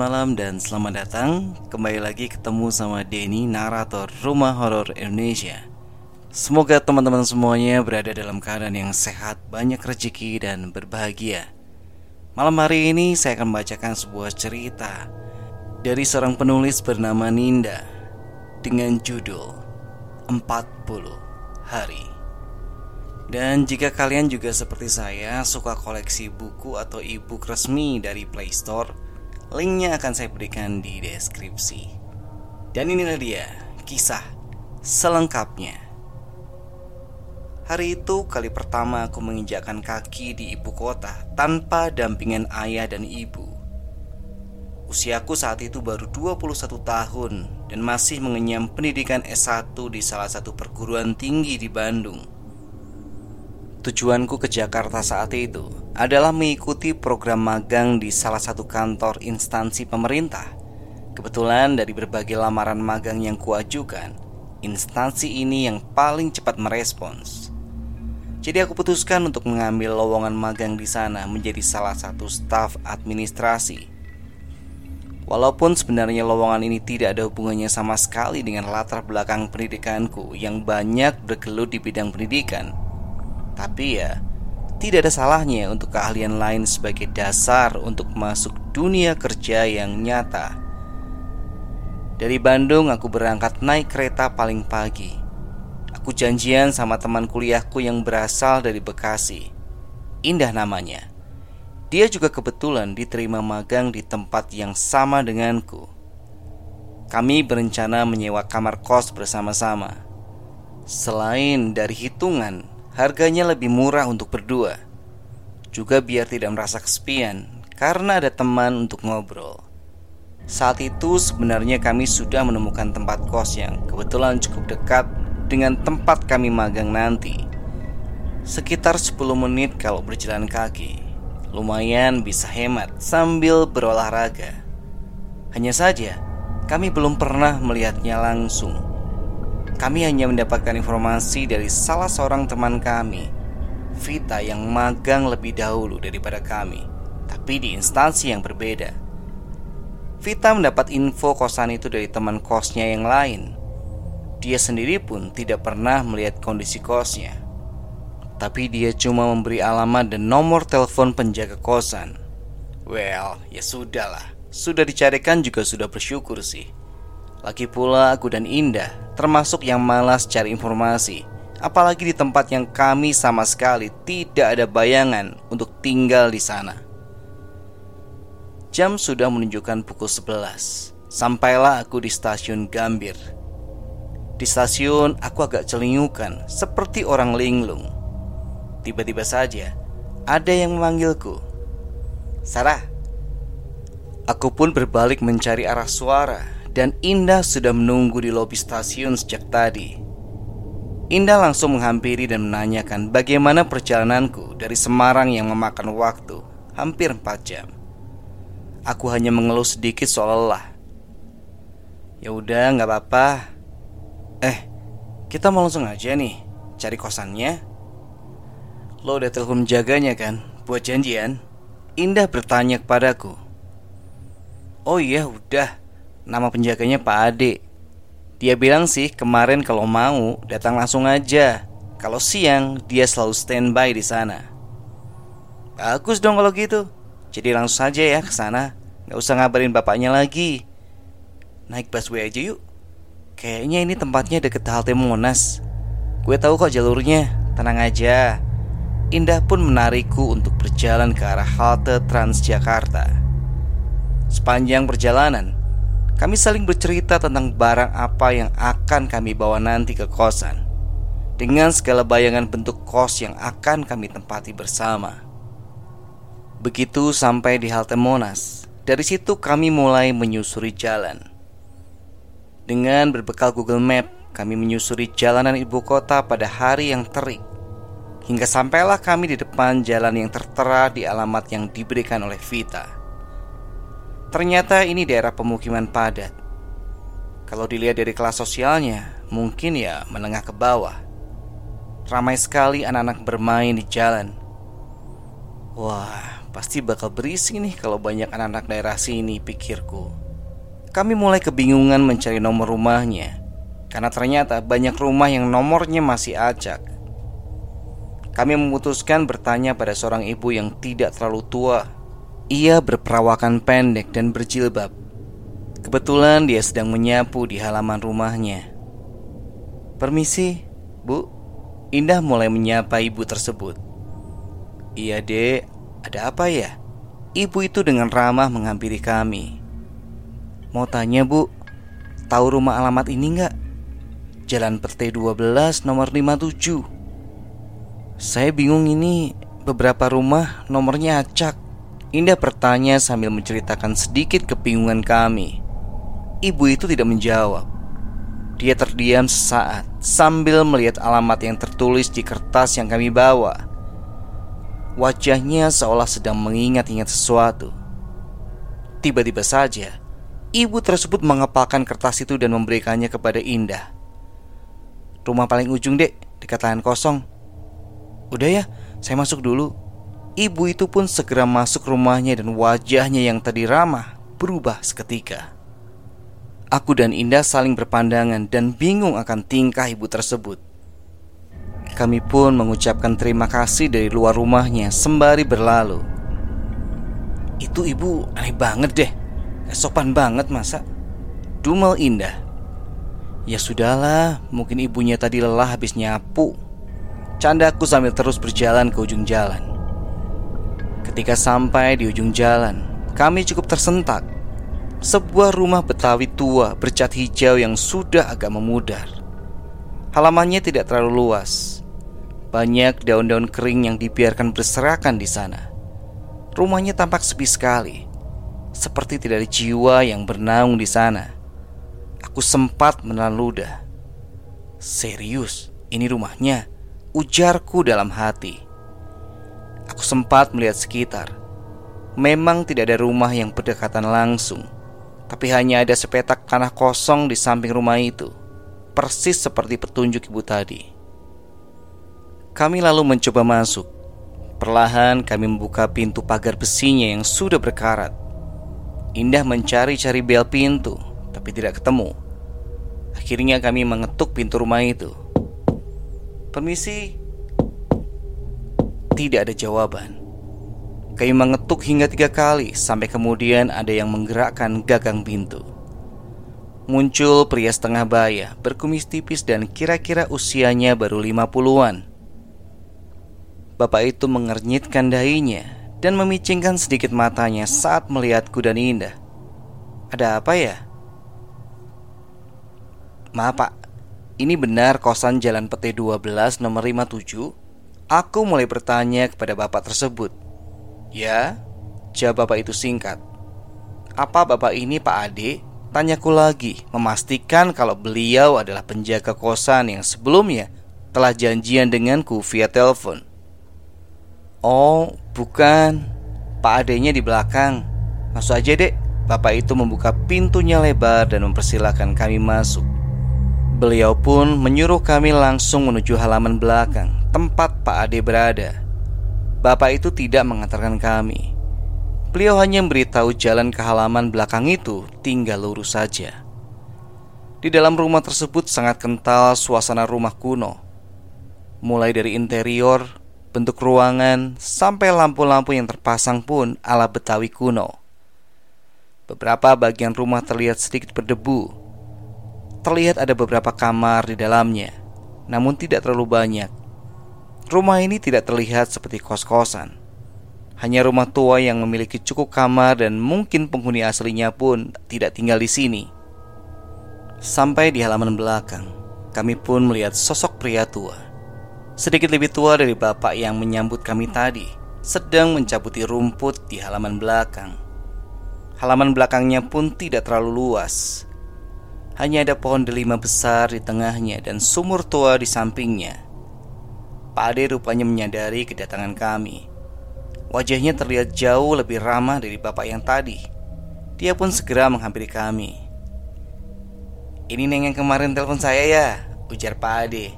Malam dan selamat datang. Kembali lagi ketemu sama Denny, narator Rumah Horor Indonesia. Semoga teman-teman semuanya berada dalam keadaan yang sehat, banyak rezeki dan berbahagia. Malam hari ini saya akan membacakan sebuah cerita Dari seorang penulis bernama Ninda Dengan judul 40 Hari. Dan jika kalian juga seperti saya suka koleksi buku atau e-book resmi dari Play Store, Linknya akan saya berikan di deskripsi. Dan inilah dia kisah selengkapnya. Hari itu kali pertama aku menginjakkan kaki di ibu kota tanpa dampingan ayah dan ibu. Usiaku saat itu baru 21 tahun dan masih mengenyam pendidikan S1 di salah satu perguruan tinggi di Bandung. Tujuanku ke Jakarta saat itu adalah mengikuti program magang di salah satu kantor instansi pemerintah. Kebetulan dari berbagai lamaran magang yang kuajukan, instansi ini yang paling cepat merespons. Jadi aku putuskan untuk mengambil lowongan magang di sana menjadi salah satu staf administrasi. Walaupun sebenarnya lowongan ini tidak ada hubungannya sama sekali dengan latar belakang pendidikanku yang banyak bergelut di bidang pendidikan, tapi ya, tidak ada salahnya untuk keahlian lain sebagai dasar untuk masuk dunia kerja yang nyata. Dari Bandung aku berangkat naik kereta paling pagi. Aku janjian sama teman kuliahku yang berasal dari Bekasi. Indah namanya. Dia juga kebetulan diterima magang di tempat yang sama denganku. Kami berencana menyewa kamar kos bersama-sama. Selain dari hitungan, Harganya lebih murah untuk berdua. Juga biar tidak merasa kesepian karena ada teman untuk ngobrol. Saat itu sebenarnya kami sudah menemukan tempat kos yang kebetulan cukup dekat dengan tempat kami magang nanti. Sekitar 10 menit kalau berjalan kaki. Lumayan bisa hemat sambil berolahraga. Hanya saja, kami belum pernah melihatnya langsung. Kami hanya mendapatkan informasi dari salah seorang teman kami, Vita yang magang lebih dahulu daripada kami, tapi di instansi yang berbeda. Vita mendapat info kosan itu dari teman kosnya yang lain. Dia sendiri pun tidak pernah melihat kondisi kosnya. Tapi dia cuma memberi alamat dan nomor telepon penjaga kosan. Well, ya sudahlah. Sudah dicarikan juga sudah bersyukur sih. Lagi pula aku dan Indah termasuk yang malas cari informasi. Apalagi di tempat yang kami sama sekali tidak ada bayangan untuk tinggal di sana. Jam sudah menunjukkan pukul 11 Sampailah aku di stasiun Gambir. Di stasiun aku agak celingukan seperti orang linglung. Tiba-tiba saja ada yang memanggilku. Sarah. Aku pun berbalik mencari arah suara dan Indah sudah menunggu di lobi stasiun sejak tadi. Indah langsung menghampiri dan menanyakan bagaimana perjalananku dari Semarang yang memakan waktu hampir 4 jam. Aku hanya mengeluh sedikit soal lelah. Ya udah, nggak apa-apa. Eh, kita mau langsung aja nih cari kosannya. Lo udah telepon jaganya kan buat janjian? Indah bertanya kepadaku. Oh iya, udah. Nama penjaganya Pak Ade Dia bilang sih kemarin kalau mau datang langsung aja Kalau siang dia selalu standby di sana Bagus dong kalau gitu Jadi langsung saja ya ke sana Gak usah ngabarin bapaknya lagi naik busway aja yuk. Kayaknya ini tempatnya deket halte Monas. Gue tahu kok jalurnya, tenang aja. Indah pun menarikku untuk berjalan ke arah halte Transjakarta. Sepanjang perjalanan, kami saling bercerita tentang barang apa yang akan kami bawa nanti ke kosan. Dengan segala bayangan bentuk kos yang akan kami tempati bersama. Begitu sampai di halte Monas, dari situ kami mulai menyusuri jalan. Dengan berbekal Google Map, kami menyusuri jalanan ibu kota pada hari yang terik. Hingga sampailah kami di depan jalan yang tertera di alamat yang diberikan oleh Vita. Ternyata ini daerah pemukiman padat. Kalau dilihat dari kelas sosialnya, mungkin ya menengah ke bawah. Ramai sekali anak-anak bermain di jalan. Wah, Pasti bakal berisik nih kalau banyak anak-anak daerah sini pikirku Kami mulai kebingungan mencari nomor rumahnya Karena ternyata banyak rumah yang nomornya masih acak Kami memutuskan bertanya pada seorang ibu yang tidak terlalu tua Ia berperawakan pendek dan berjilbab. Kebetulan dia sedang menyapu di halaman rumahnya. Permisi, Bu. Indah mulai menyapa ibu tersebut. Iya dek, ada apa ya? Ibu itu dengan ramah menghampiri kami. Mau tanya bu, tahu rumah alamat ini nggak? Jalan Pete 12 nomor 57 Saya bingung ini beberapa rumah nomornya acak Indah bertanya sambil menceritakan sedikit kebingungan kami Ibu itu tidak menjawab Dia terdiam sesaat sambil melihat alamat yang tertulis di kertas yang kami bawa Wajahnya seolah sedang mengingat-ingat sesuatu. Tiba-tiba saja, ibu tersebut mengepalkan kertas itu dan memberikannya kepada Indah. Rumah paling ujung, Dek, dekat lahan kosong. Udah ya, saya masuk dulu. Ibu itu pun segera masuk rumahnya dan wajahnya yang tadi ramah berubah seketika. Aku dan Indah saling berpandangan dan bingung akan tingkah ibu tersebut. Kami pun mengucapkan terima kasih dari luar rumahnya sembari berlalu. Itu ibu aneh banget deh. Sopan banget masa. Dumel indah. Ya sudahlah, mungkin ibunya tadi lelah habis nyapu. Candaku sambil terus berjalan ke ujung jalan. Ketika sampai di ujung jalan, kami cukup tersentak. Sebuah rumah Betawi tua bercat hijau yang sudah agak memudar. Halamannya tidak terlalu luas, banyak daun-daun kering yang dibiarkan berserakan di sana. Rumahnya tampak sepi sekali, seperti tidak ada jiwa yang bernaung di sana. Aku sempat menelan ludah. Serius, ini rumahnya? Ujarku dalam hati. Aku sempat melihat sekitar. Memang tidak ada rumah yang berdekatan langsung, tapi hanya ada sepetak tanah kosong di samping rumah itu, persis seperti petunjuk ibu tadi. Kami lalu mencoba masuk. Perlahan kami membuka pintu pagar besinya yang sudah berkarat. Indah mencari-cari bel pintu, tapi tidak ketemu. Akhirnya kami mengetuk pintu rumah itu. Permisi. Tidak ada jawaban. Kami mengetuk hingga tiga kali sampai kemudian ada yang menggerakkan gagang pintu. Muncul pria setengah baya, berkumis tipis dan kira-kira usianya baru lima puluhan. Bapak itu mengernyitkan dahinya dan memicingkan sedikit matanya saat melihatku dan Indah. Ada apa ya? Maaf pak, ini benar kosan Jalan Pete 12 nomor 57? Aku mulai bertanya kepada bapak tersebut. Ya, jawab bapak itu singkat. Apa bapak ini Pak Ade? Tanyaku lagi, memastikan kalau beliau adalah penjaga kosan yang sebelumnya telah janjian denganku via telepon. Oh, bukan. Pak adenya di belakang. Masuk aja, Dek. Bapak itu membuka pintunya lebar dan mempersilahkan kami masuk. Beliau pun menyuruh kami langsung menuju halaman belakang, tempat Pak Ade berada. Bapak itu tidak mengantarkan kami. Beliau hanya memberitahu jalan ke halaman belakang itu tinggal lurus saja. Di dalam rumah tersebut sangat kental suasana rumah kuno. Mulai dari interior bentuk ruangan, sampai lampu-lampu yang terpasang pun ala Betawi kuno. beberapa bagian rumah terlihat sedikit berdebu. Terlihat ada beberapa kamar di dalamnya, namun tidak terlalu banyak. Rumah ini tidak terlihat seperti kos-kosan. Hanya rumah tua yang memiliki cukup kamar dan mungkin penghuni aslinya pun tidak tinggal di sini. Sampai di halaman belakang, kami pun melihat sosok pria tua. Sedikit lebih tua dari bapak yang menyambut kami tadi, sedang mencabuti rumput di halaman belakang. Halaman belakangnya pun tidak terlalu luas. Hanya ada pohon delima besar di tengahnya dan sumur tua di sampingnya. Pak Ade rupanya menyadari kedatangan kami Wajahnya terlihat jauh lebih ramah dari bapak yang tadi. Dia pun segera menghampiri kami. Ini neng yang kemarin telepon saya ya, ujar Pak Ade.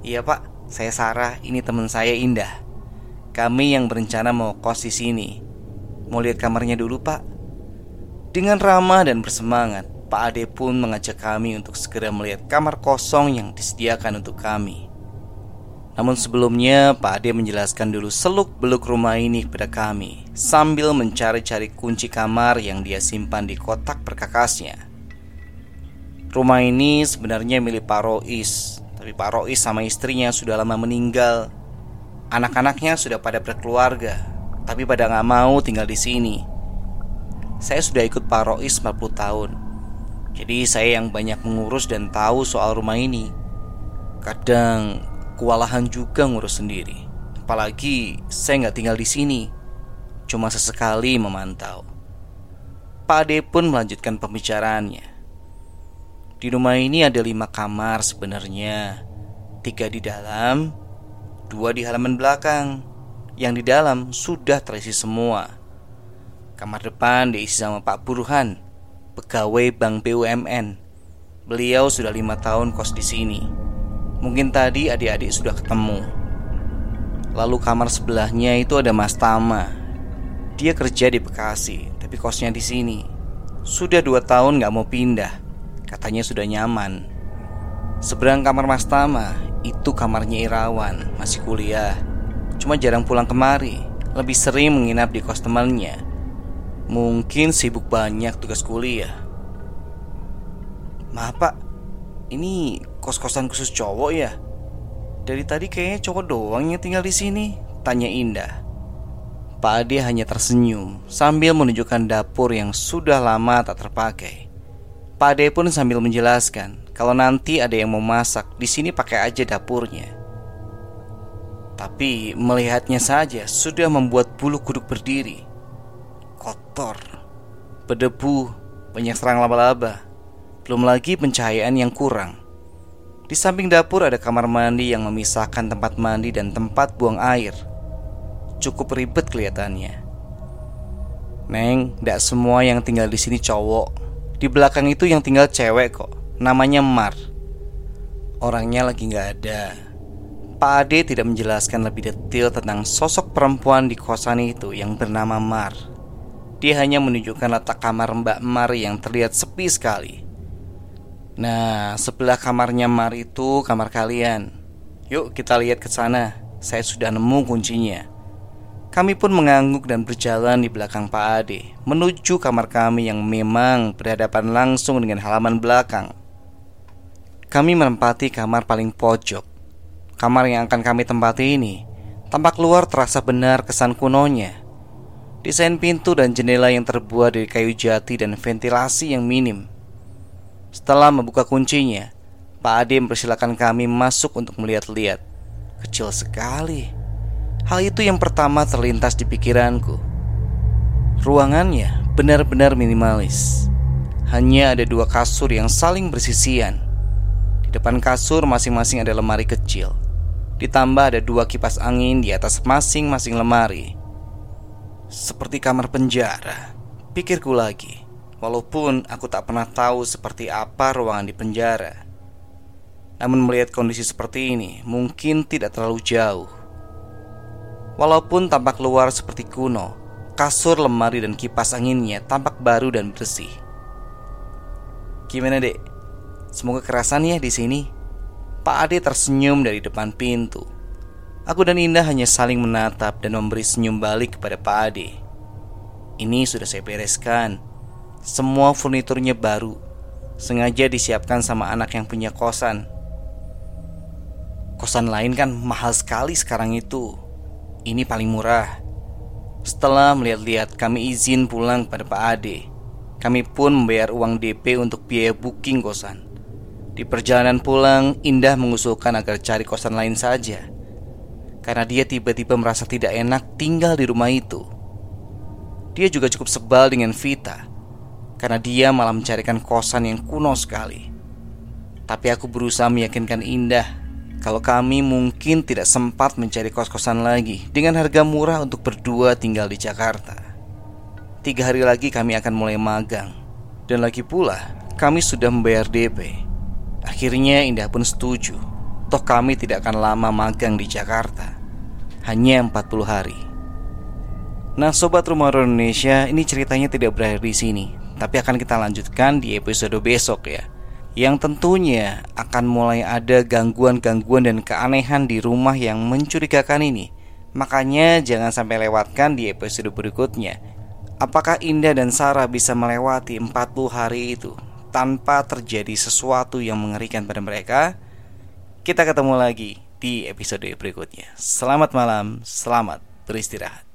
Iya pak, saya Sarah, ini teman saya Indah. Kami yang berencana mau kos di sini. Mau lihat kamarnya dulu pak. Dengan ramah dan bersemangat, Pak Ade pun mengajak kami untuk segera melihat kamar kosong yang disediakan untuk kami. Namun sebelumnya Pak Ade menjelaskan dulu seluk-beluk rumah ini kepada kami Sambil mencari-cari kunci kamar yang dia simpan di kotak perkakasnya. Rumah ini sebenarnya milik Pak Rois Tapi Pak Rois sama istrinya sudah lama meninggal. Anak-anaknya sudah pada berkeluarga Tapi pada nggak mau tinggal di sini. Saya sudah ikut Pak Rois 40 tahun. Jadi saya yang banyak mengurus dan tahu soal rumah ini. Kadang kewalahan juga ngurus sendiri. Apalagi saya nggak tinggal di sini, cuma sesekali memantau. Pak Ade pun melanjutkan pembicaraannya. Di rumah ini ada lima kamar sebenarnya, tiga di dalam, dua di halaman belakang. Yang di dalam sudah terisi semua. Kamar depan diisi sama Pak Burhan, pegawai Bank BUMN. Beliau sudah lima tahun kos di sini. Mungkin tadi adik-adik sudah ketemu. Lalu kamar sebelahnya itu ada Mas Tama. Dia kerja di Bekasi, tapi kosnya di sini. Sudah dua tahun gak mau pindah. Katanya sudah nyaman. Seberang kamar Mas Tama, itu kamarnya Irawan, masih kuliah. Cuma jarang pulang kemari, lebih sering menginap di kos temannya. Mungkin sibuk banyak tugas kuliah. Maaf pak, ini kos-kosan khusus cowok ya? Dari tadi kayaknya cowok doang yang tinggal di sini, tanya Indah. Pak Ade hanya tersenyum sambil menunjukkan dapur yang sudah lama tak terpakai. Pak Ade pun sambil menjelaskan kalau nanti ada yang mau masak, di sini pakai aja dapurnya. Tapi melihatnya saja sudah membuat bulu kuduk berdiri. Kotor, berdebu, banyak serang laba-laba. Belum lagi pencahayaan yang kurang. Di samping dapur ada kamar mandi yang memisahkan tempat mandi dan tempat buang air. Cukup ribet kelihatannya. Neng, tidak semua yang tinggal di sini cowok. Di belakang itu yang tinggal cewek kok. Namanya Mar. Orangnya lagi nggak ada. Pak Ade tidak menjelaskan lebih detail tentang sosok perempuan di kosan itu yang bernama Mar. Dia hanya menunjukkan letak kamar Mbak Mar yang terlihat sepi sekali. Nah, sebelah kamarnya Mar itu kamar kalian. Yuk kita lihat ke sana. Saya sudah nemu kuncinya. Kami pun mengangguk dan berjalan di belakang Pak Ade menuju kamar kami yang memang berhadapan langsung dengan halaman belakang. Kami menempati kamar paling pojok. Kamar yang akan kami tempati ini tampak luar terasa benar kesan kunonya. Desain pintu dan jendela yang terbuat dari kayu jati dan ventilasi yang minim setelah membuka kuncinya, Pak Ade mempersilahkan kami masuk untuk melihat-lihat. Kecil sekali. Hal itu yang pertama terlintas di pikiranku. Ruangannya benar-benar minimalis. Hanya ada dua kasur yang saling bersisian. Di depan kasur masing-masing ada lemari kecil. Ditambah ada dua kipas angin di atas masing-masing lemari. Seperti kamar penjara, pikirku lagi. Walaupun aku tak pernah tahu seperti apa ruangan di penjara. Namun melihat kondisi seperti ini mungkin tidak terlalu jauh. Walaupun tampak luar seperti kuno, kasur, lemari, dan kipas anginnya tampak baru dan bersih. Gimana dek? Semoga kerasan ya di sini. Pak Ade tersenyum dari depan pintu. Aku dan Indah hanya saling menatap dan memberi senyum balik kepada Pak Ade. Ini sudah saya bereskan Semua furniturnya baru, sengaja disiapkan sama anak yang punya kosan. Kosan lain kan mahal sekali sekarang itu. Ini paling murah. Setelah melihat-lihat, kami izin pulang pada Pak Ade. Kami pun membayar uang DP untuk biaya booking kosan. Di perjalanan pulang, Indah mengusulkan agar cari kosan lain saja. Karena dia tiba-tiba merasa tidak enak tinggal di rumah itu. Dia juga cukup sebal dengan Vita karena dia malah mencarikan kosan yang kuno sekali. Tapi aku berusaha meyakinkan Indah kalau kami mungkin tidak sempat mencari kos-kosan lagi dengan harga murah untuk berdua tinggal di Jakarta. Tiga hari lagi kami akan mulai magang, dan lagi pula kami sudah membayar DP. Akhirnya Indah pun setuju, toh kami tidak akan lama magang di Jakarta, hanya 40 hari. Nah, sobat rumah Indonesia, ini ceritanya tidak berakhir di sini, tapi akan kita lanjutkan di episode besok ya. Yang tentunya akan mulai ada gangguan-gangguan dan keanehan di rumah yang mencurigakan ini. Makanya jangan sampai lewatkan di episode berikutnya. Apakah Indah dan Sarah bisa melewati 40 hari itu Tanpa terjadi sesuatu yang mengerikan pada mereka? Kita ketemu lagi di episode berikutnya. Selamat malam, selamat beristirahat